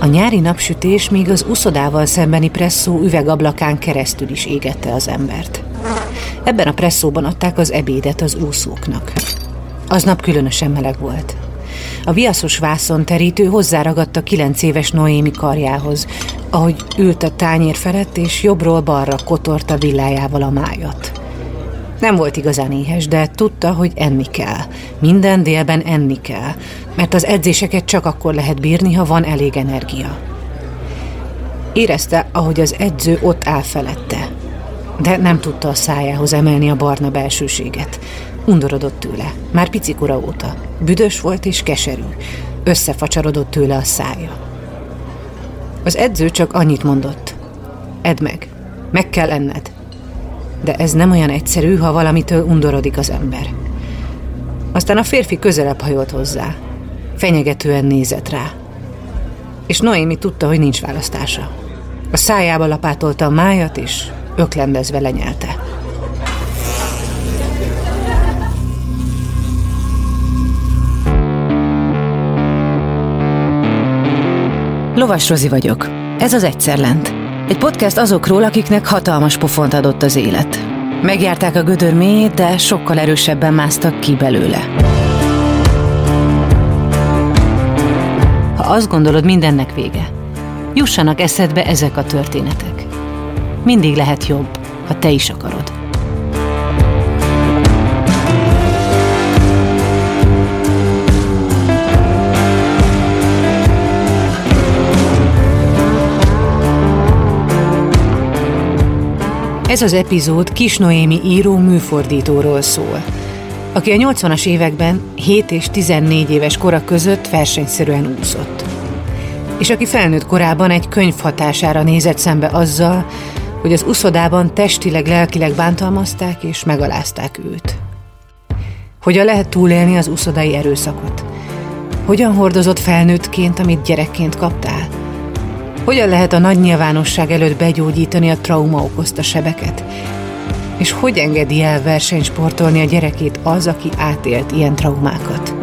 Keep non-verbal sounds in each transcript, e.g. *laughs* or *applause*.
A nyári napsütés még az uszodával szembeni presszó üvegablakán keresztül is égette az embert. Ebben a presszóban adták az ebédet az úszóknak. Aznap különösen meleg volt. A viaszos vászon terítő hozzáragadt kilenc éves Noémi karjához, ahogy ült a tányér felett, és jobbról balra kotorta villájával a májat. Nem volt igazán éhes, de tudta, hogy enni kell. Minden délben enni kell, mert az edzéseket csak akkor lehet bírni, ha van elég energia. Érezte, ahogy az edző ott áll felette, de nem tudta a szájához emelni a barna belsőséget. Undorodott tőle, már picikora óta. Büdös volt és keserű. Összefacsarodott tőle a szája. Az edző csak annyit mondott. Edd meg, meg kell enned. De ez nem olyan egyszerű, ha valamitől undorodik az ember. Aztán a férfi közelebb hajolt hozzá. Fenyegetően nézett rá. És Noémi tudta, hogy nincs választása. A szájába lapátolta a májat, és öklendezve lenyelte. Lovas Rozi vagyok. Ez az Egyszer Lent. Egy podcast azokról, akiknek hatalmas pofont adott az élet. Megjárták a gödör mélyét, de sokkal erősebben másztak ki belőle. Ha azt gondolod, mindennek vége, jussanak eszedbe ezek a történetek. Mindig lehet jobb, ha te is akarod. Ez az epizód Kis Noémi író műfordítóról szól, aki a 80-as években 7 és 14 éves kora között versenyszerűen úszott. És aki felnőtt korában egy könyv hatására nézett szembe azzal, hogy az uszodában testileg, lelkileg bántalmazták és megalázták őt. Hogyan lehet túlélni az uszodai erőszakot? Hogyan hordozott felnőttként, amit gyerekként kaptál? Hogyan lehet a nagy nyilvánosság előtt begyógyítani a trauma okozta sebeket? És hogy engedi el versenysportolni a gyerekét az, aki átélt ilyen traumákat?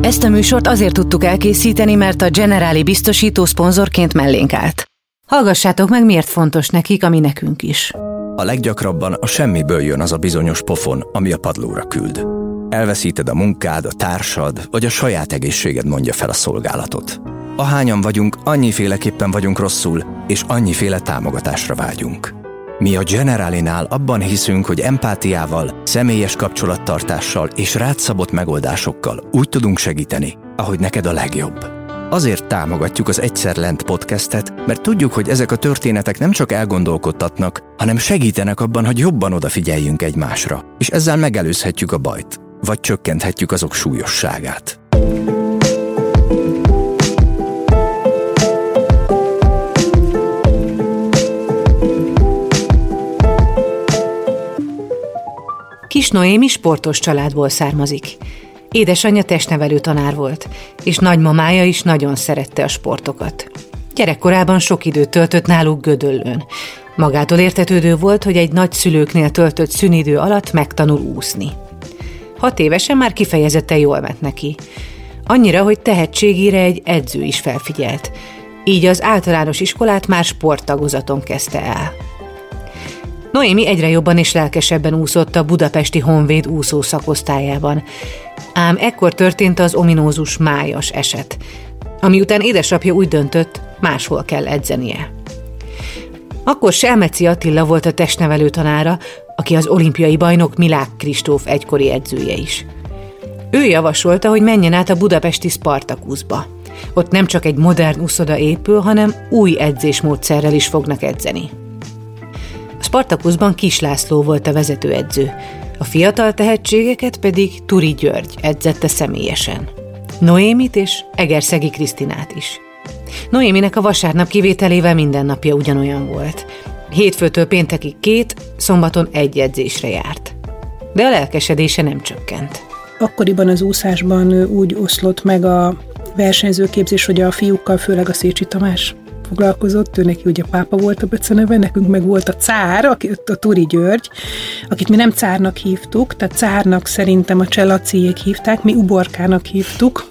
Ezt a műsort azért tudtuk elkészíteni, mert a Generáli biztosító szponzorként mellénk állt. Hallgassátok meg, miért fontos nekik, ami nekünk is. A leggyakrabban a semmiből jön az a bizonyos pofon, ami a padlóra küld. Elveszíted a munkád, a társad, vagy a saját egészséged mondja fel a szolgálatot. Ahányan vagyunk, annyiféleképpen vagyunk rosszul, és annyiféle támogatásra vágyunk. Mi a Generalinál abban hiszünk, hogy empátiával, személyes kapcsolattartással és rátszabott megoldásokkal úgy tudunk segíteni, ahogy neked a legjobb. Azért támogatjuk az Egyszer Lent podcastet, mert tudjuk, hogy ezek a történetek nem csak elgondolkodtatnak, hanem segítenek abban, hogy jobban odafigyeljünk egymásra, és ezzel megelőzhetjük a bajt vagy csökkenthetjük azok súlyosságát. Kis Noémi sportos családból származik. Édesanyja testnevelő tanár volt, és nagymamája is nagyon szerette a sportokat. Gyerekkorában sok időt töltött náluk Gödöllőn. Magától értetődő volt, hogy egy nagyszülőknél töltött szünidő alatt megtanul úszni. Hat évesen már kifejezetten jól ment neki. Annyira, hogy tehetségére egy edző is felfigyelt. Így az általános iskolát már sporttagozaton kezdte el. Noémi egyre jobban és lelkesebben úszott a budapesti Honvéd úszó szakosztályában. Ám ekkor történt az ominózus májas eset, ami után édesapja úgy döntött, máshol kell edzenie. Akkor Selmeci Attila volt a testnevelő tanára, aki az olimpiai bajnok Milák Kristóf egykori edzője is. Ő javasolta, hogy menjen át a budapesti Spartakuszba. Ott nem csak egy modern uszoda épül, hanem új edzésmódszerrel is fognak edzeni. A Spartakuszban Kis László volt a vezetőedző, a fiatal tehetségeket pedig Turi György edzette személyesen. Noémit és Egerszegi Krisztinát is. Noéminek a vasárnap kivételével minden napja ugyanolyan volt. Hétfőtől péntekig két, szombaton egy edzésre járt. De a lelkesedése nem csökkent. Akkoriban az úszásban úgy oszlott meg a versenyzőképzés, hogy a fiúkkal, főleg a Szécsi Tamás foglalkozott, ő neki ugye pápa volt a beceneve, nekünk meg volt a cár, aki, a Turi György, akit mi nem cárnak hívtuk, tehát cárnak szerintem a cselaciék hívták, mi uborkának hívtuk.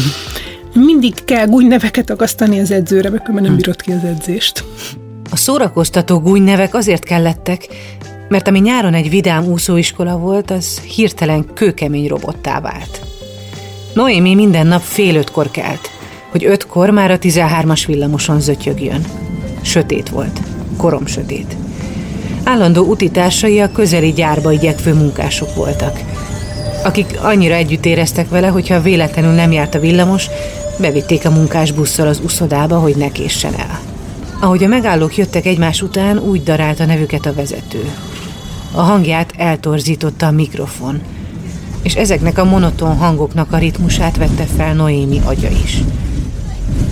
*laughs* Mindig kell neveket akasztani az edzőre, mert nem bírott ki az edzést. A szórakoztató gúnynevek azért kellettek, mert ami nyáron egy vidám úszóiskola volt, az hirtelen kőkemény robottá vált. Noémi minden nap fél ötkor kelt, hogy ötkor már a 13-as villamoson zötyögjön. Sötét volt, korom sötét. Állandó utitársai a közeli gyárba igyekvő munkások voltak, akik annyira együtt éreztek vele, hogyha véletlenül nem járt a villamos, bevitték a munkás busszal az uszodába, hogy ne késsen el. Ahogy a megállók jöttek egymás után, úgy darált a nevüket a vezető. A hangját eltorzította a mikrofon, és ezeknek a monoton hangoknak a ritmusát vette fel Noémi agya is.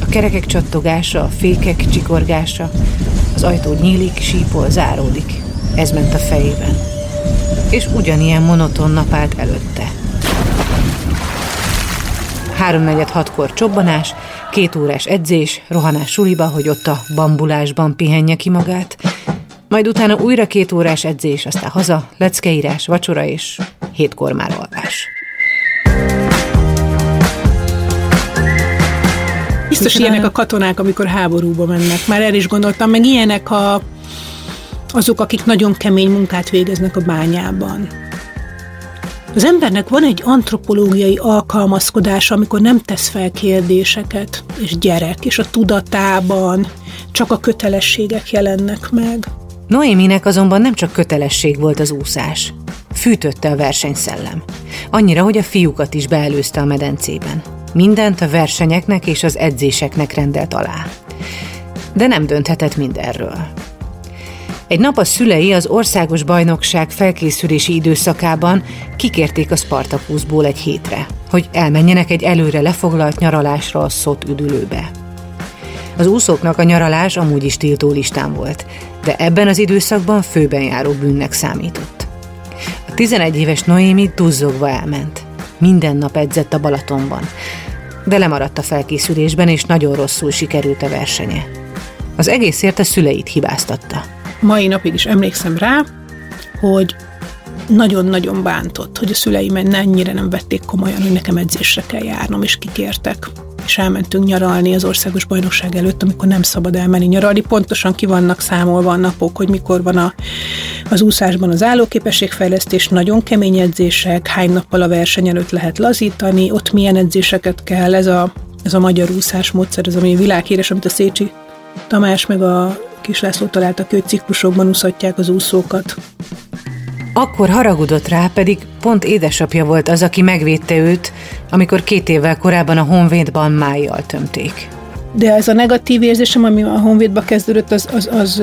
A kerekek csattogása, a fékek csikorgása, az ajtó nyílik, sípol, záródik. Ez ment a fejében. És ugyanilyen monoton nap állt előtte. Háromnegyed hatkor csobbanás, két órás edzés, rohanás suliba, hogy ott a bambulásban pihenje ki magát, majd utána újra két órás edzés, aztán haza, leckeírás, vacsora és hétkor már alvás. Biztos ilyenek a katonák, amikor háborúba mennek. Már el is gondoltam, meg ilyenek a, azok, akik nagyon kemény munkát végeznek a bányában. Az embernek van egy antropológiai alkalmazkodása, amikor nem tesz fel kérdéseket, és gyerek, és a tudatában csak a kötelességek jelennek meg. Noéminek azonban nem csak kötelesség volt az úszás. Fűtötte a versenyszellem. Annyira, hogy a fiúkat is beelőzte a medencében. Mindent a versenyeknek és az edzéseknek rendelt alá. De nem dönthetett mindenről. Egy nap a szülei az országos bajnokság felkészülési időszakában kikérték a Spartakuszból egy hétre, hogy elmenjenek egy előre lefoglalt nyaralásra a Szot üdülőbe. Az úszóknak a nyaralás amúgy is tiltó listán volt, de ebben az időszakban főben járó bűnnek számított. A 11 éves Noémi duzzogva elment. Minden nap edzett a Balatonban, de lemaradt a felkészülésben, és nagyon rosszul sikerült a versenye. Az egészért a szüleit hibáztatta. Mai napig is emlékszem rá, hogy nagyon-nagyon bántott, hogy a szüleim ennyire nem vették komolyan, hogy nekem edzésre kell járnom, és kikértek és elmentünk nyaralni az országos bajnokság előtt, amikor nem szabad elmenni nyaralni. Pontosan ki vannak számolva a napok, hogy mikor van a, az úszásban az állóképességfejlesztés, nagyon kemény edzések, hány nappal a verseny előtt lehet lazítani, ott milyen edzéseket kell, ez a, ez a magyar úszás módszer, ez ami világhíres, amit a Szécsi Tamás meg a Kis László találtak, hogy ciklusokban úszhatják az úszókat. Akkor haragudott rá, pedig pont édesapja volt az, aki megvédte őt, amikor két évvel korábban a Honvédban májjal tömték. De ez a negatív érzésem, ami a Honvédba kezdődött, az, az, az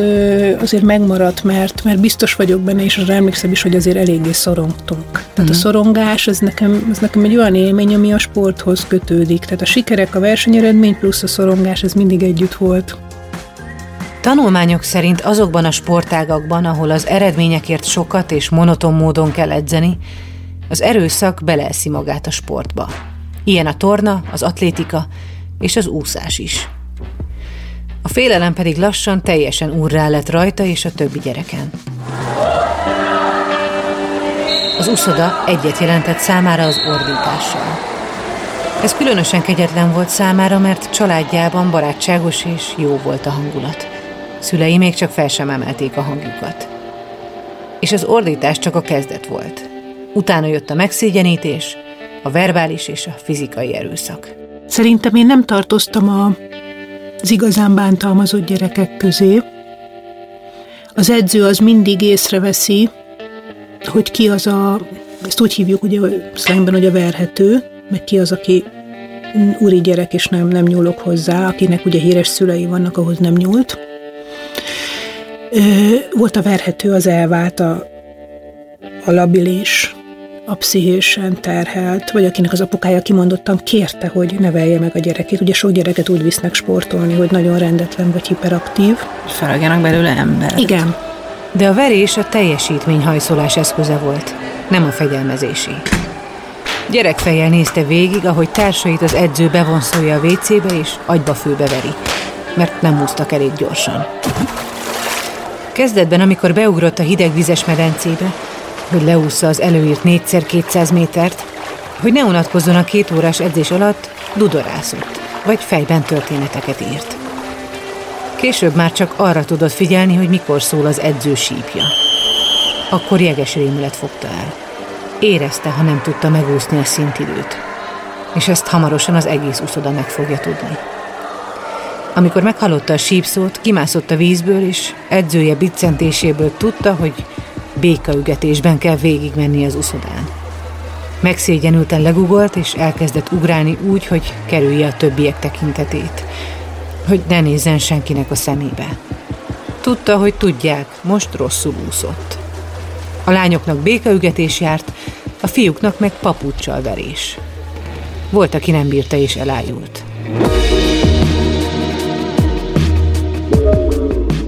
azért megmaradt, mert, mert biztos vagyok benne, és arra emlékszem is, hogy azért eléggé szorongtunk. Tehát uh-huh. a mhm. szorongás, az nekem, az nekem egy olyan élmény, ami a sporthoz kötődik. Tehát a sikerek, a versenyeredmény plusz a szorongás, ez mindig együtt volt. Tanulmányok szerint azokban a sportágakban, ahol az eredményekért sokat és monoton módon kell edzeni, az erőszak beleeszi magát a sportba. Ilyen a torna, az atlétika és az úszás is. A félelem pedig lassan teljesen úrrá lett rajta és a többi gyereken. Az úszoda egyet jelentett számára az ordítással. Ez különösen kegyetlen volt számára, mert családjában barátságos és jó volt a hangulat. Szülei még csak fel sem emelték a hangjukat. És az ordítás csak a kezdet volt. Utána jött a megszégyenítés, a verbális és a fizikai erőszak. Szerintem én nem tartoztam a, az igazán bántalmazott gyerekek közé. Az edző az mindig észreveszi, hogy ki az a, ezt úgy hívjuk ugye szlengben, hogy a verhető, meg ki az, aki úri gyerek, és nem, nem nyúlok hozzá, akinek ugye híres szülei vannak, ahhoz nem nyúlt. Volt a verhető, az elvált, a, a labilis, a pszichésen terhelt, vagy akinek az apukája kimondottan kérte, hogy nevelje meg a gyerekét. Ugye sok gyereket úgy visznek sportolni, hogy nagyon rendetlen vagy hiperaktív. Felagjanak belőle ember. Igen. De a verés a teljesítményhajszolás eszköze volt, nem a fegyelmezési. Gyerekfejjel nézte végig, ahogy társait az edző bevonszolja a WC-be és agyba főbe veri. mert nem úsztak elég gyorsan. Kezdetben, amikor beugrott a hideg vizes medencébe, hogy leúszza az előírt 4x200 métert, hogy ne unatkozzon a két órás edzés alatt, dudorászott, vagy fejben történeteket írt. Később már csak arra tudott figyelni, hogy mikor szól az edző sípja. Akkor jeges rémület fogta el. Érezte, ha nem tudta megúszni a szintidőt. És ezt hamarosan az egész uszoda meg fogja tudni. Amikor meghallotta a sípszót, kimászott a vízből, és edzője biccentéséből tudta, hogy békaügetésben kell végigmenni az uszodán. Megszégyenülten legugolt, és elkezdett ugrálni úgy, hogy kerülje a többiek tekintetét. Hogy ne nézzen senkinek a szemébe. Tudta, hogy tudják, most rosszul úszott. A lányoknak békaügetés járt, a fiúknak meg papucsal verés. Volt, aki nem bírta és elájult.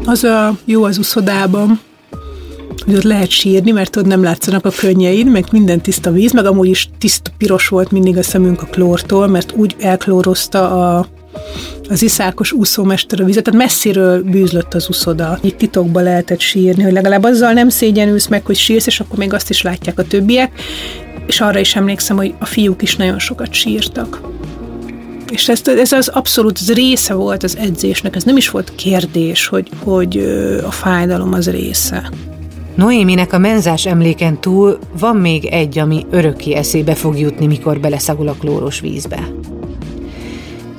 Az a jó az uszodában, hogy ott lehet sírni, mert ott nem látszanak a könnyeid, meg minden tiszta víz, meg amúgy is tiszta piros volt mindig a szemünk a klórtól, mert úgy elklórozta a, az iszákos úszómester a vizet, tehát messziről bűzlött az uszoda. Itt titokba lehetett sírni, hogy legalább azzal nem szégyenülsz meg, hogy sírsz, és akkor még azt is látják a többiek. És arra is emlékszem, hogy a fiúk is nagyon sokat sírtak. És ez, ez az abszolút része volt az edzésnek, ez nem is volt kérdés, hogy, hogy a fájdalom az része. Noéminek a menzás emléken túl van még egy, ami örökké eszébe fog jutni, mikor beleszagul a klóros vízbe.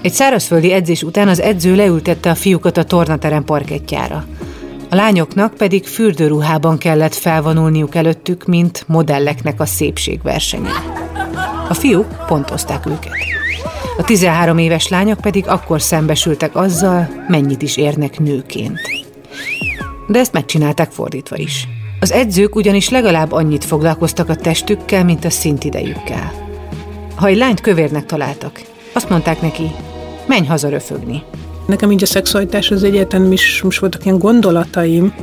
Egy szárazföldi edzés után az edző leültette a fiúkat a tornaterem parkettjára. A lányoknak pedig fürdőruhában kellett felvonulniuk előttük, mint modelleknek a szépségversenye. A fiúk pontozták őket. A 13 éves lányok pedig akkor szembesültek azzal, mennyit is érnek nőként. De ezt megcsinálták fordítva is. Az edzők ugyanis legalább annyit foglalkoztak a testükkel, mint a szintidejükkel. Ha egy lányt kövérnek találtak, azt mondták neki, menj haza röfögni. Nekem így a szexualitás az egyetlen is most voltak ilyen gondolataim,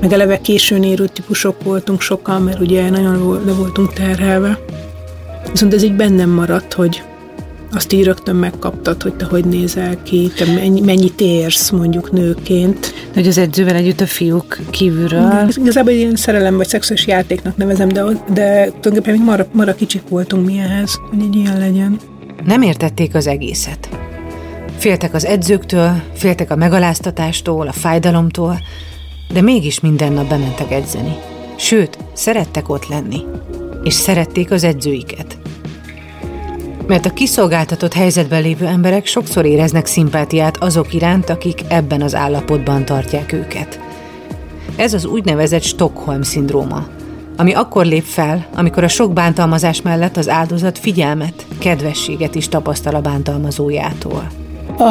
meg eleve későn érő típusok voltunk sokan, mert ugye nagyon le voltunk terhelve. Viszont ez így bennem maradt, hogy azt így rögtön megkaptad, hogy te hogy nézel ki, te mennyit érsz mondjuk nőként. Hogy az edzővel együtt a fiúk kívülről. Igazából egy ilyen szerelem vagy szexuális játéknak nevezem, de, de tulajdonképpen még mara, mara kicsik voltunk mi ehhez, hogy egy ilyen legyen. Nem értették az egészet. Féltek az edzőktől, féltek a megaláztatástól, a fájdalomtól, de mégis minden nap bementek edzeni. Sőt, szerettek ott lenni. És szerették az edzőiket. Mert a kiszolgáltatott helyzetben lévő emberek sokszor éreznek szimpátiát azok iránt, akik ebben az állapotban tartják őket. Ez az úgynevezett Stockholm-szindróma, ami akkor lép fel, amikor a sok bántalmazás mellett az áldozat figyelmet, kedvességet is tapasztal a bántalmazójától. A,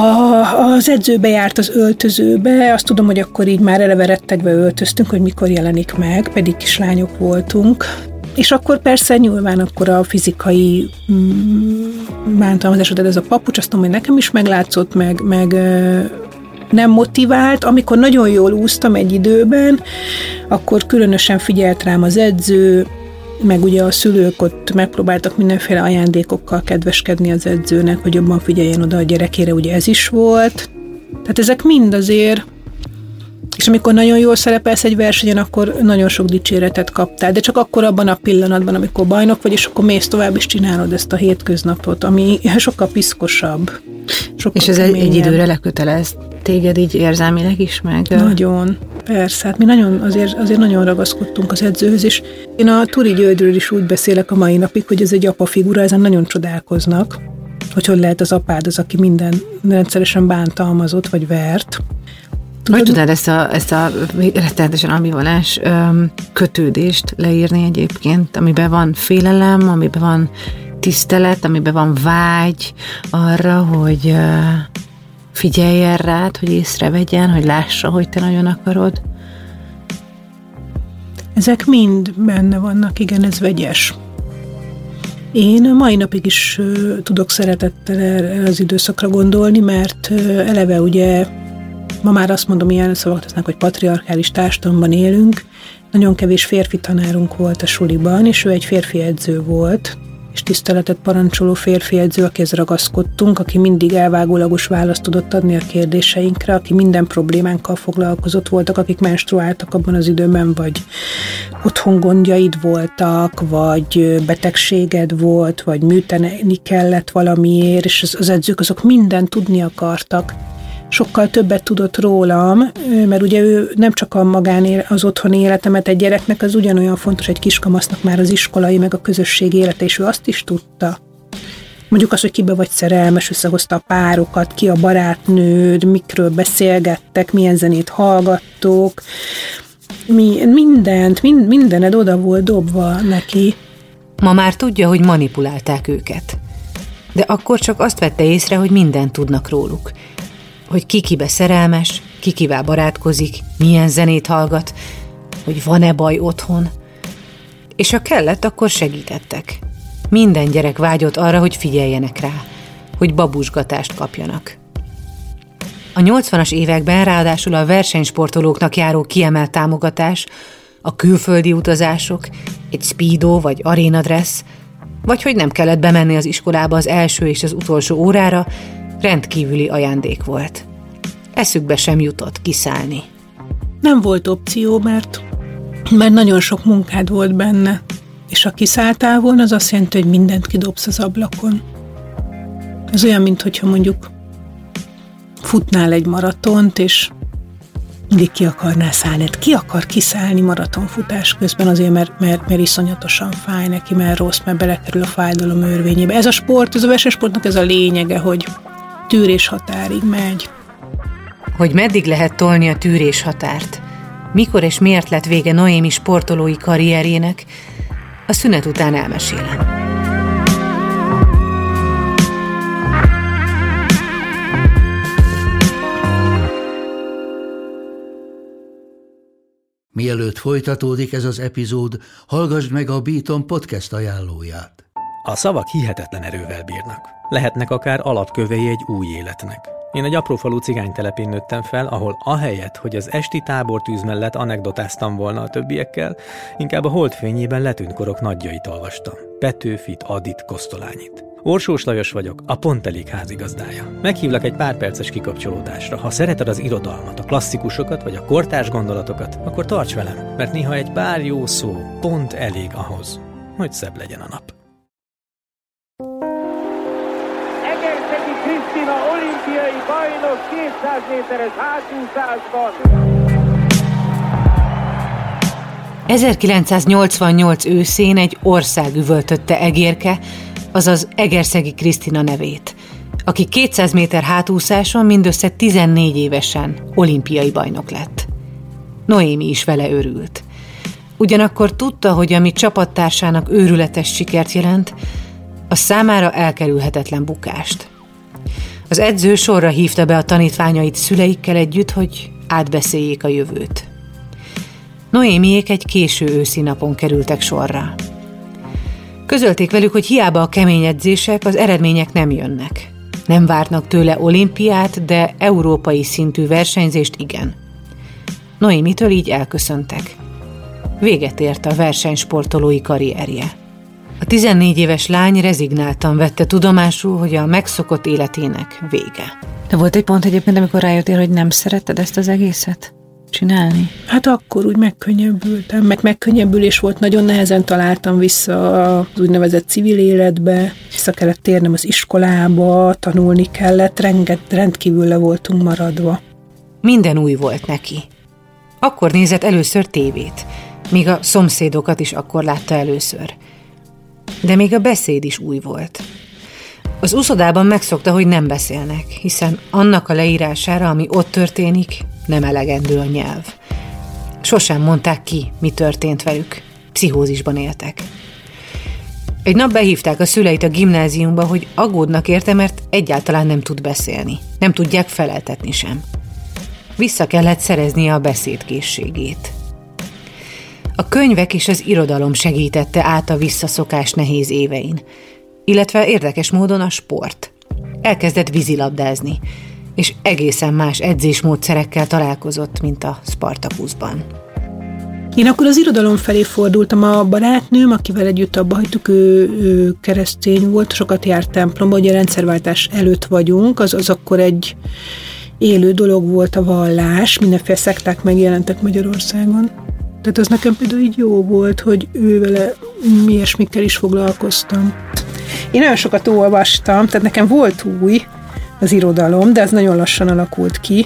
az edzőbe járt az öltözőbe, azt tudom, hogy akkor így már eleve rettegve öltöztünk, hogy mikor jelenik meg, pedig kislányok voltunk. És akkor persze nyilván akkor a fizikai mm, bántalmazás, ez a papucs, azt tudom, hogy nekem is meglátszott, meg, meg nem motivált. Amikor nagyon jól úsztam egy időben, akkor különösen figyelt rám az edző, meg ugye a szülők ott megpróbáltak mindenféle ajándékokkal kedveskedni az edzőnek, hogy jobban figyeljen oda a gyerekére, ugye ez is volt. Tehát ezek mind azért és amikor nagyon jól szerepelsz egy versenyen, akkor nagyon sok dicséretet kaptál, de csak akkor abban a pillanatban, amikor bajnok vagy, és akkor mész tovább, és csinálod ezt a hétköznapot, ami *laughs* sokkal piszkosabb. Sokkal és ez egy, egy időre lekötelez téged így érzelmileg is meg? Nagyon, persze. Hát mi nagyon, azért, azért nagyon ragaszkodtunk az edzőhöz, és én a Turi Györgyről is úgy beszélek a mai napig, hogy ez egy apa figura, ezen nagyon csodálkoznak, hogy hogy lehet az apád az, aki minden rendszeresen bántalmazott vagy vert, Tudod, hogy tudnád ezt a, ezt a rettenetesen ambivalens öm, kötődést leírni egyébként, amiben van félelem, amiben van tisztelet, amiben van vágy arra, hogy ö, figyeljen rád, hogy észrevegyen, hogy lássa, hogy te nagyon akarod? Ezek mind benne vannak, igen, ez vegyes. Én mai napig is tudok szeretettel erre az időszakra gondolni, mert eleve ugye Ma már azt mondom, ilyen szavak lesznek, hogy patriarchális társadalomban élünk. Nagyon kevés férfi tanárunk volt a suliban, és ő egy férfi edző volt. és tiszteletet parancsoló férfi edző, akihez ragaszkodtunk, aki mindig elvágólagos választ tudott adni a kérdéseinkre, aki minden problémánkkal foglalkozott voltak, akik menstruáltak abban az időben, vagy otthon gondjaid voltak, vagy betegséged volt, vagy műteni kellett valamiért, és az, az edzők azok mindent tudni akartak sokkal többet tudott rólam, mert ugye ő nem csak a magán az otthoni életemet egy gyereknek, az ugyanolyan fontos egy kiskamasznak már az iskolai, meg a közösség élete, és ő azt is tudta. Mondjuk az, hogy kibe vagy szerelmes, összehozta a párokat, ki a barátnőd, mikről beszélgettek, milyen zenét hallgattok, mi, mindent, mind, mindened oda volt dobva neki. Ma már tudja, hogy manipulálták őket. De akkor csak azt vette észre, hogy mindent tudnak róluk – hogy ki kibe szerelmes, ki kivel barátkozik, milyen zenét hallgat, hogy van-e baj otthon. És ha kellett, akkor segítettek. Minden gyerek vágyott arra, hogy figyeljenek rá, hogy babusgatást kapjanak. A 80-as években ráadásul a versenysportolóknak járó kiemelt támogatás, a külföldi utazások, egy speedo vagy arena dress, vagy hogy nem kellett bemenni az iskolába az első és az utolsó órára, rendkívüli ajándék volt. Eszükbe sem jutott kiszállni. Nem volt opció, mert, mert nagyon sok munkád volt benne, és ha kiszálltál volna, az azt jelenti, hogy mindent kidobsz az ablakon. Ez olyan, mintha mondjuk futnál egy maratont, és mindig ki akarnál szállni. Hát ki akar kiszállni maratonfutás közben azért, mert, mert, mert iszonyatosan fáj neki, mert rossz, mert belekerül a fájdalom örvényébe. Ez a sport, ez a versenysportnak ez a lényege, hogy tűrés határig megy. Hogy meddig lehet tolni a tűrés határt, mikor és miért lett vége Noémi sportolói karrierjének, a szünet után elmesélem. Mielőtt folytatódik ez az epizód, hallgassd meg a Beaton podcast ajánlóját. A szavak hihetetlen erővel bírnak. Lehetnek akár alapkövei egy új életnek. Én egy apró cigány telepén nőttem fel, ahol ahelyett, hogy az esti tábortűz mellett anekdotáztam volna a többiekkel, inkább a holdfényében letűnt korok nagyjait olvastam. Petőfit, Adit, Kosztolányit. Orsós Lajos vagyok, a Pont Elég házigazdája. Meghívlak egy pár perces kikapcsolódásra. Ha szereted az irodalmat, a klasszikusokat vagy a kortárs gondolatokat, akkor tarts velem, mert néha egy pár jó szó pont elég ahhoz, hogy szebb legyen a nap. Krisztina olimpiai bajnok 200 méteres hátúszásban. 1988 őszén egy ország üvöltötte Egérke, azaz Egerszegi Krisztina nevét, aki 200 méter hátúszáson mindössze 14 évesen olimpiai bajnok lett. Noémi is vele örült. Ugyanakkor tudta, hogy ami csapattársának őrületes sikert jelent, a számára elkerülhetetlen bukást. Az edző sorra hívta be a tanítványait szüleikkel együtt, hogy átbeszéljék a jövőt. Noémiék egy késő őszi napon kerültek sorra. Közölték velük, hogy hiába a kemény edzések, az eredmények nem jönnek. Nem várnak tőle olimpiát, de európai szintű versenyzést igen. Noémitől így elköszöntek. Véget ért a versenysportolói karrierje. A 14 éves lány rezignáltan vette tudomásul, hogy a megszokott életének vége. De volt egy pont egyébként, amikor rájöttél, hogy nem szeretted ezt az egészet csinálni? Hát akkor úgy megkönnyebbültem, meg megkönnyebbülés volt, nagyon nehezen találtam vissza az úgynevezett civil életbe, vissza kellett térnem az iskolába, tanulni kellett, renget, rendkívül le voltunk maradva. Minden új volt neki. Akkor nézett először tévét, míg a szomszédokat is akkor látta először – de még a beszéd is új volt. Az uszodában megszokta, hogy nem beszélnek, hiszen annak a leírására, ami ott történik, nem elegendő a nyelv. Sosem mondták ki, mi történt velük. Pszichózisban éltek. Egy nap behívták a szüleit a gimnáziumba, hogy aggódnak érte, mert egyáltalán nem tud beszélni. Nem tudják feleltetni sem. Vissza kellett szereznie a beszédkészségét. A könyvek és az irodalom segítette át a visszaszokás nehéz évein, illetve érdekes módon a sport. Elkezdett vízilabdázni, és egészen más edzésmódszerekkel találkozott, mint a Spartakuszban. Én akkor az irodalom felé fordultam. A barátnőm, akivel együtt abba hagytuk, ő, ő keresztény volt, sokat járt templomba, ugye rendszerváltás előtt vagyunk, az, az akkor egy élő dolog volt a vallás, mindenféle szekták megjelentek Magyarországon. Tehát az nekem például így jó volt, hogy ő vele ilyesmikkel is foglalkoztam. Én nagyon sokat olvastam, tehát nekem volt új az irodalom, de az nagyon lassan alakult ki.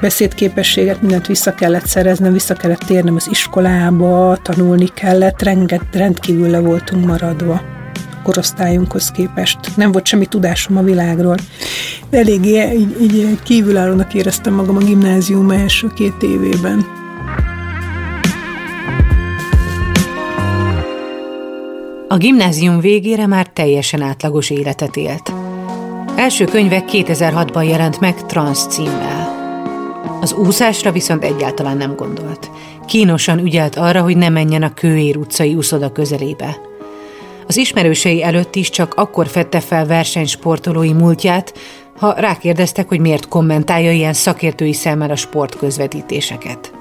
Beszédképességet, mindent vissza kellett szereznem, vissza kellett térnem az iskolába, tanulni kellett, renget, rendkívül le voltunk maradva korosztályunkhoz képest. Nem volt semmi tudásom a világról. Eléggé így, így kívülállónak éreztem magam a gimnázium első két évében. A gimnázium végére már teljesen átlagos életet élt. Első könyve 2006-ban jelent meg Trans címmel. Az úszásra viszont egyáltalán nem gondolt. Kínosan ügyelt arra, hogy ne menjen a Kőér utcai úszoda közelébe. Az ismerősei előtt is csak akkor fette fel versenysportolói múltját, ha rákérdeztek, hogy miért kommentálja ilyen szakértői szemmel a sportközvetítéseket.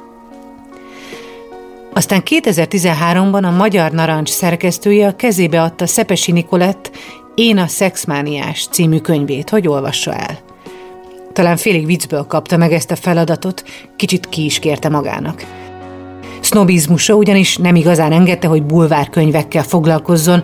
Aztán 2013-ban a Magyar Narancs szerkesztője a kezébe adta Szepesi Nikolett Én a szexmániás című könyvét, hogy olvassa el. Talán félig viccből kapta meg ezt a feladatot, kicsit ki is kérte magának. Sznobizmusa ugyanis nem igazán engedte, hogy bulvárkönyvekkel foglalkozzon,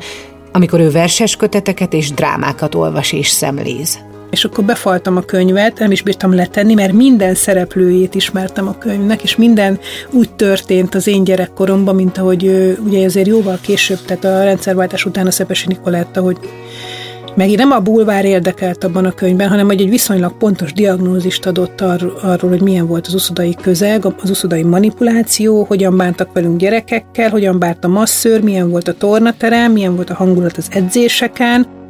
amikor ő verses köteteket és drámákat olvas és szemléz és akkor befaltam a könyvet, nem is bírtam letenni, mert minden szereplőjét ismertem a könyvnek, és minden úgy történt az én gyerekkoromban, mint ahogy ugye azért jóval később, tehát a rendszerváltás után a Szepesi Nikoletta, hogy meg nem a bulvár érdekelt abban a könyvben, hanem hogy egy viszonylag pontos diagnózist adott ar- arról, hogy milyen volt az uszodai közeg, az uszodai manipuláció, hogyan bántak velünk gyerekekkel, hogyan bárt a masszőr, milyen volt a tornaterem, milyen volt a hangulat az edzéseken,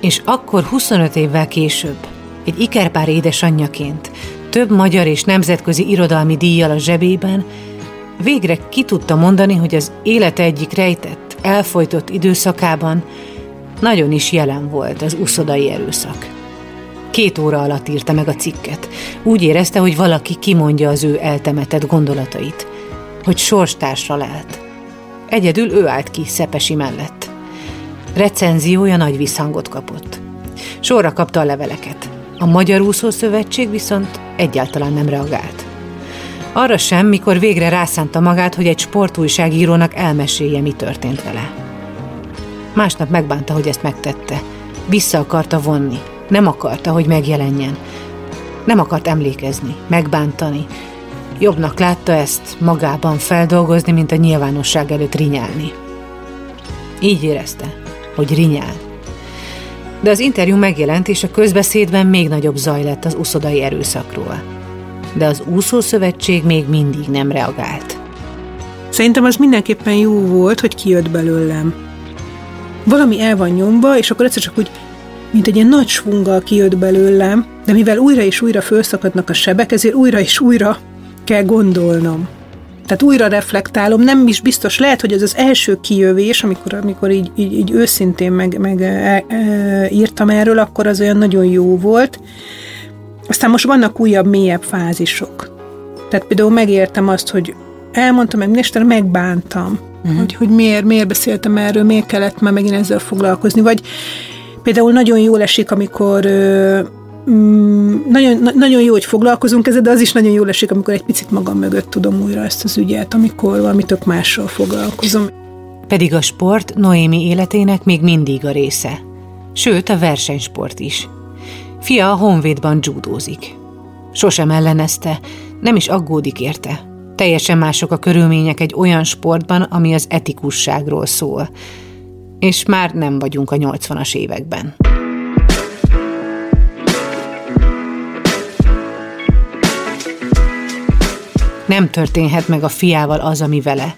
és akkor 25 évvel később, egy ikerpár édesanyjaként, több magyar és nemzetközi irodalmi díjjal a zsebében, végre ki tudta mondani, hogy az élete egyik rejtett, elfolytott időszakában nagyon is jelen volt az uszodai erőszak. Két óra alatt írta meg a cikket. Úgy érezte, hogy valaki kimondja az ő eltemetett gondolatait, hogy sorstársra lehet. Egyedül ő állt ki Szepesi mellett. Recenziója nagy visszhangot kapott. Sorra kapta a leveleket. A Magyar Úszó Szövetség viszont egyáltalán nem reagált. Arra sem, mikor végre rászánta magát, hogy egy sportújságírónak elmesélje, mi történt vele. Másnap megbánta, hogy ezt megtette. Vissza akarta vonni. Nem akarta, hogy megjelenjen. Nem akart emlékezni, megbántani. Jobbnak látta ezt magában feldolgozni, mint a nyilvánosság előtt rinyálni. Így érezte, hogy rinyál. De az interjú megjelent, és a közbeszédben még nagyobb zaj lett az uszodai erőszakról. De az úszószövetség még mindig nem reagált. Szerintem az mindenképpen jó volt, hogy kijött belőlem. Valami el van nyomva, és akkor egyszer csak úgy, mint egy ilyen nagy svunggal kijött belőlem, de mivel újra és újra felszakadnak a sebek, ezért újra és újra kell gondolnom. Tehát újra reflektálom, nem is biztos, lehet, hogy ez az első kijövés, amikor, amikor így, így, így őszintén meg, meg e, e, írtam erről, akkor az olyan nagyon jó volt. Aztán most vannak újabb, mélyebb fázisok. Tehát például megértem azt, hogy elmondtam meg Isten, megbántam, uh-huh. hogy, hogy miért, miért beszéltem erről, miért kellett már megint ezzel foglalkozni, vagy például nagyon jól esik, amikor Mm, nagyon, na, nagyon jó, hogy foglalkozunk ezzel, de az is nagyon jól esik, amikor egy picit magam mögött tudom újra ezt az ügyet, amikor valami tök mással foglalkozom. Pedig a sport Noémi életének még mindig a része. Sőt, a versenysport is. Fia a Honvédban judózik. Sosem ellenezte, nem is aggódik érte. Teljesen mások a körülmények egy olyan sportban, ami az etikusságról szól. És már nem vagyunk a 80-as években. Nem történhet meg a fiával az, ami vele,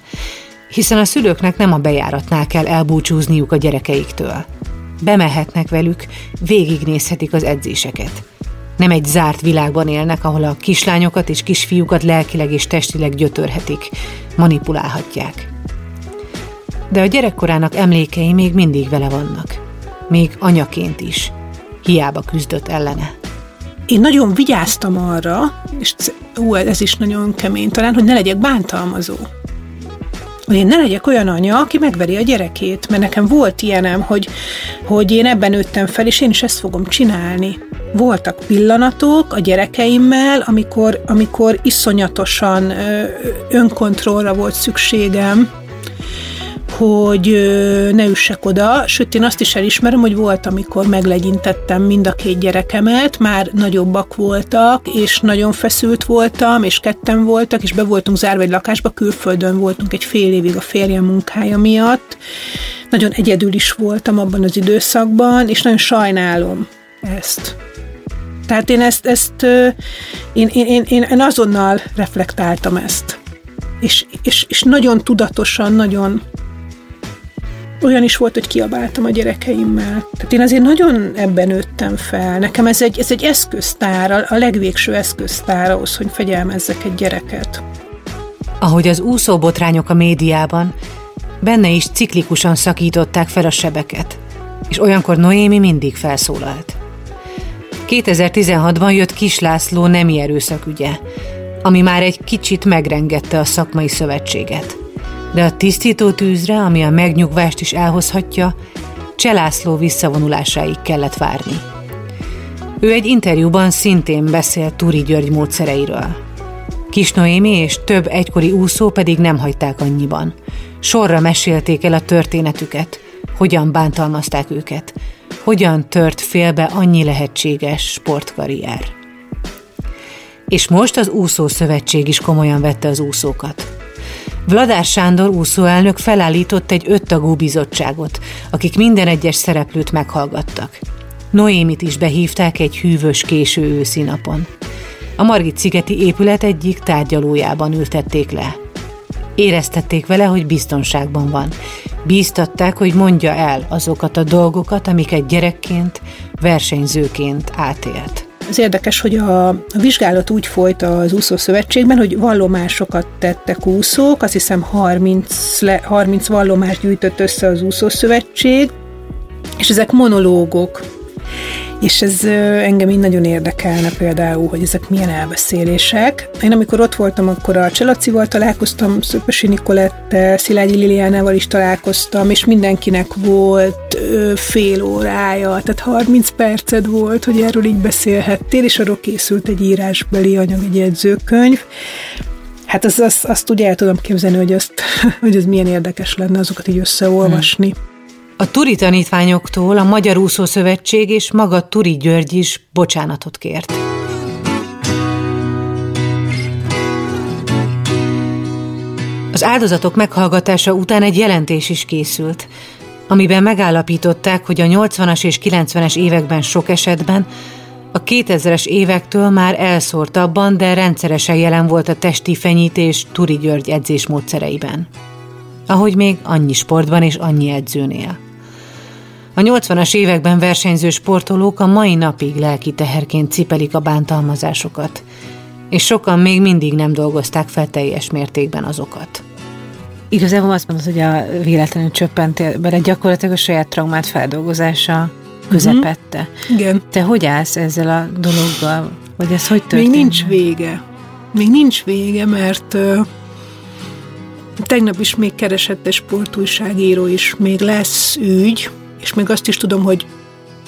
hiszen a szülőknek nem a bejáratnál kell elbúcsúzniuk a gyerekeiktől. Bemehetnek velük, végignézhetik az edzéseket. Nem egy zárt világban élnek, ahol a kislányokat és kisfiúkat lelkileg és testileg gyötörhetik, manipulálhatják. De a gyerekkorának emlékei még mindig vele vannak. Még anyaként is. Hiába küzdött ellene. Én nagyon vigyáztam arra, és ú, ez is nagyon kemény talán, hogy ne legyek bántalmazó. hogy én ne legyek olyan anya, aki megveri a gyerekét, mert nekem volt ilyenem, hogy, hogy én ebben nőttem fel, és én is ezt fogom csinálni. Voltak pillanatok a gyerekeimmel, amikor, amikor iszonyatosan önkontrollra volt szükségem, hogy ne üssek oda, sőt én azt is elismerem, hogy volt, amikor meglegyintettem mind a két gyerekemet, már nagyobbak voltak, és nagyon feszült voltam, és ketten voltak, és be voltunk zárva egy lakásba, külföldön voltunk egy fél évig a férjem munkája miatt. Nagyon egyedül is voltam abban az időszakban, és nagyon sajnálom ezt. Tehát én ezt, ezt én, én, én, én azonnal reflektáltam ezt. És, és, és nagyon tudatosan, nagyon olyan is volt, hogy kiabáltam a gyerekeimmel. Tehát én azért nagyon ebben nőttem fel. Nekem ez egy, ez egy eszköztár, a legvégső eszköztár ahhoz, hogy fegyelmezzek egy gyereket. Ahogy az úszóbotrányok a médiában, benne is ciklikusan szakították fel a sebeket, és olyankor Noémi mindig felszólalt. 2016-ban jött Kis László nemi erőszakügye, ami már egy kicsit megrengette a szakmai szövetséget – de a tisztító tűzre, ami a megnyugvást is elhozhatja, Cselászló visszavonulásáig kellett várni. Ő egy interjúban szintén beszél Turi György módszereiről. Kis Noémi és több egykori úszó pedig nem hagyták annyiban. Sorra mesélték el a történetüket, hogyan bántalmazták őket, hogyan tört félbe annyi lehetséges sportkarrier. És most az úszó szövetség is komolyan vette az úszókat. Vladár Sándor úszóelnök felállított egy öttagú bizottságot, akik minden egyes szereplőt meghallgattak. Noémit is behívták egy hűvös késő őszi napon. A Margit szigeti épület egyik tárgyalójában ültették le. Éreztették vele, hogy biztonságban van. Bíztatták, hogy mondja el azokat a dolgokat, amiket gyerekként, versenyzőként átélt. Az érdekes, hogy a, a vizsgálat úgy folyt az úszó szövetségben, hogy vallomásokat tettek úszók, azt hiszem 30, le, 30 vallomást gyűjtött össze az úszó szövetség, és ezek monológok, és ez engem így nagyon érdekelne például, hogy ezek milyen elbeszélések. Én amikor ott voltam, akkor a Cselacival találkoztam, Szöpösi Nikolettel, Szilágyi Liliánával is találkoztam, és mindenkinek volt fél órája, tehát 30 perced volt, hogy erről így beszélhettél, és arról készült egy írásbeli anyag, egy jegyzőkönyv. Hát az, az, azt ugye el tudom képzelni, hogy, azt, *laughs* hogy ez milyen érdekes lenne azokat így összeolvasni. Hmm. A Turi tanítványoktól a Magyar Úszó Szövetség és maga Turi György is bocsánatot kért. Az áldozatok meghallgatása után egy jelentés is készült, amiben megállapították, hogy a 80-as és 90-es években sok esetben a 2000-es évektől már elszórtabban, de rendszeresen jelen volt a testi fenyítés Turi György edzésmódszereiben. Ahogy még annyi sportban és annyi edzőnél. A 80-as években versenyző sportolók a mai napig lelki teherként cipelik a bántalmazásokat, és sokan még mindig nem dolgozták fel teljes mértékben azokat. Igazából azt mondod, hogy a véletlenül csöppentél bele gyakorlatilag a saját traumát feldolgozása közepette. Uh-huh. Igen. Te hogy állsz ezzel a dologgal? Vagy ez hogy történt? Még nincs vége. Még nincs vége, mert uh, tegnap is még keresett egy sportújságíró is. Még lesz ügy, és még azt is tudom, hogy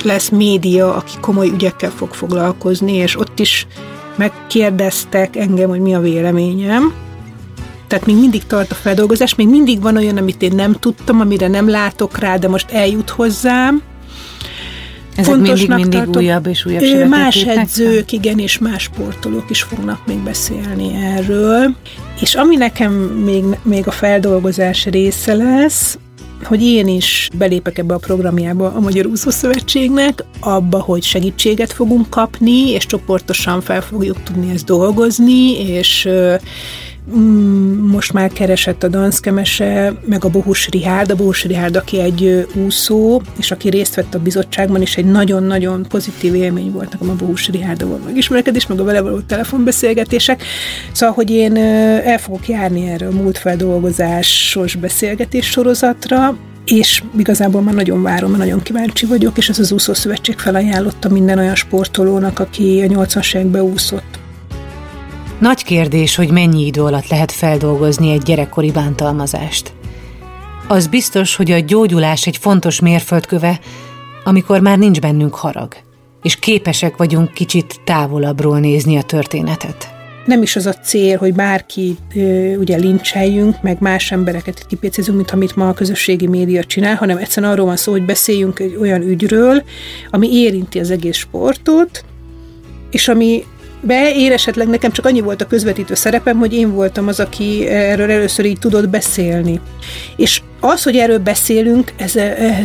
lesz média, aki komoly ügyekkel fog foglalkozni, és ott is megkérdeztek engem, hogy mi a véleményem. Tehát még mindig tart a feldolgozás, még mindig van olyan, amit én nem tudtam, amire nem látok rá, de most eljut hozzám. Ezek mindig, mindig tartom. újabb és újabb Más edzők, igen, és más sportolók is fognak még beszélni erről. És ami nekem még, még a feldolgozás része lesz, hogy én is belépek ebbe a programjába a Magyar Úszó Szövetségnek, abba, hogy segítséget fogunk kapni, és csoportosan fel fogjuk tudni ezt dolgozni, és most már keresett a Danszkemese, meg a Bohus Rihárd, a Bohus Rihárd, aki egy úszó, és aki részt vett a bizottságban, és egy nagyon-nagyon pozitív élmény volt nekem a Bohus Rihárdával megismerkedés, meg a vele való telefonbeszélgetések. Szóval, hogy én el fogok járni erre a múltfeldolgozásos beszélgetés sorozatra, és igazából már nagyon várom, mert nagyon kíváncsi vagyok, és ez az úszószövetség felajánlotta minden olyan sportolónak, aki a 80-as években úszott Nagy kérdés, hogy mennyi idő alatt lehet feldolgozni egy gyerekkori bántalmazást. Az biztos, hogy a gyógyulás egy fontos mérföldköve, amikor már nincs bennünk harag, és képesek vagyunk kicsit távolabbról nézni a történetet. Nem is az a cél, hogy bárki ugye lincseljünk, meg más embereket kipécézünk, mint amit ma a közösségi média csinál, hanem egyszerűen arról van szó, hogy beszéljünk egy olyan ügyről, ami érinti az egész sportot, és ami be, én esetleg nekem csak annyi volt a közvetítő szerepem, hogy én voltam az, aki erről először így tudott beszélni. És az, hogy erről beszélünk, ez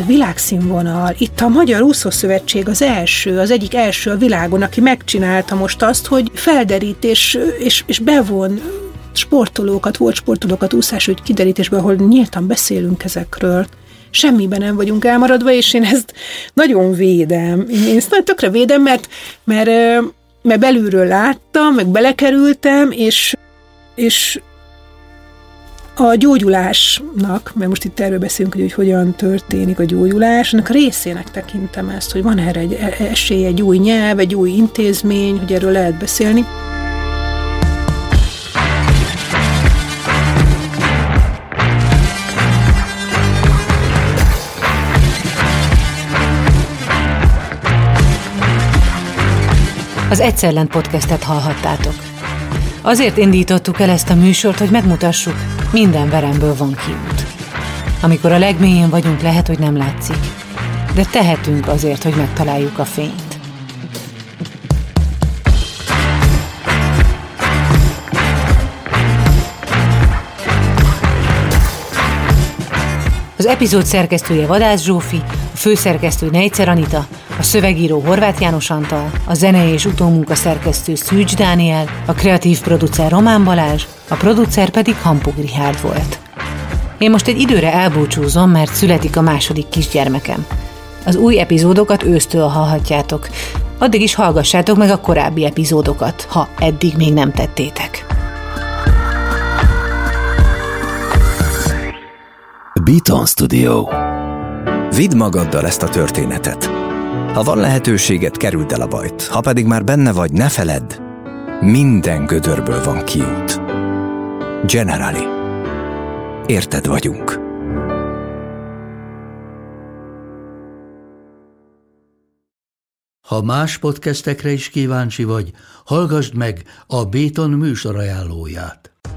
világszínvonal. Itt a Magyar Úszó Szövetség az első, az egyik első a világon, aki megcsinálta most azt, hogy felderít és, és, és bevon sportolókat, volt sportolókat úszásügy kiderítésbe, ahol nyíltan beszélünk ezekről semmiben nem vagyunk elmaradva, és én ezt nagyon védem. Én ezt nagyon tökre védem, mert, mert mert belülről láttam, meg belekerültem, és, és a gyógyulásnak, mert most itt erről beszélünk, hogy, hogy hogyan történik a gyógyulás, ennek részének tekintem ezt, hogy van erre egy e, esély, egy új nyelv, egy új intézmény, hogy erről lehet beszélni. Az Egyszerlen podcastet hallhattátok. Azért indítottuk el ezt a műsort, hogy megmutassuk, minden veremből van kiút. Amikor a legmélyén vagyunk, lehet, hogy nem látszik, de tehetünk azért, hogy megtaláljuk a fényt. Az epizód szerkesztője Vadász Zsófi, a főszerkesztő Nejcer Anita, a szövegíró Horváth János Antal, a zene és utómunka szerkesztő Szűcs Dániel, a kreatív producer Román Balázs, a producer pedig Hampug Rihárd volt. Én most egy időre elbúcsúzom, mert születik a második kisgyermekem. Az új epizódokat ősztől hallhatjátok. Addig is hallgassátok meg a korábbi epizódokat, ha eddig még nem tettétek. Beaton Studio Vidd magaddal ezt a történetet. Ha van lehetőséget, kerüld el a bajt. Ha pedig már benne vagy, ne feledd, minden gödörből van kiút. Generali. Érted vagyunk. Ha más podcastekre is kíváncsi vagy, hallgassd meg a Béton műsor ajánlóját.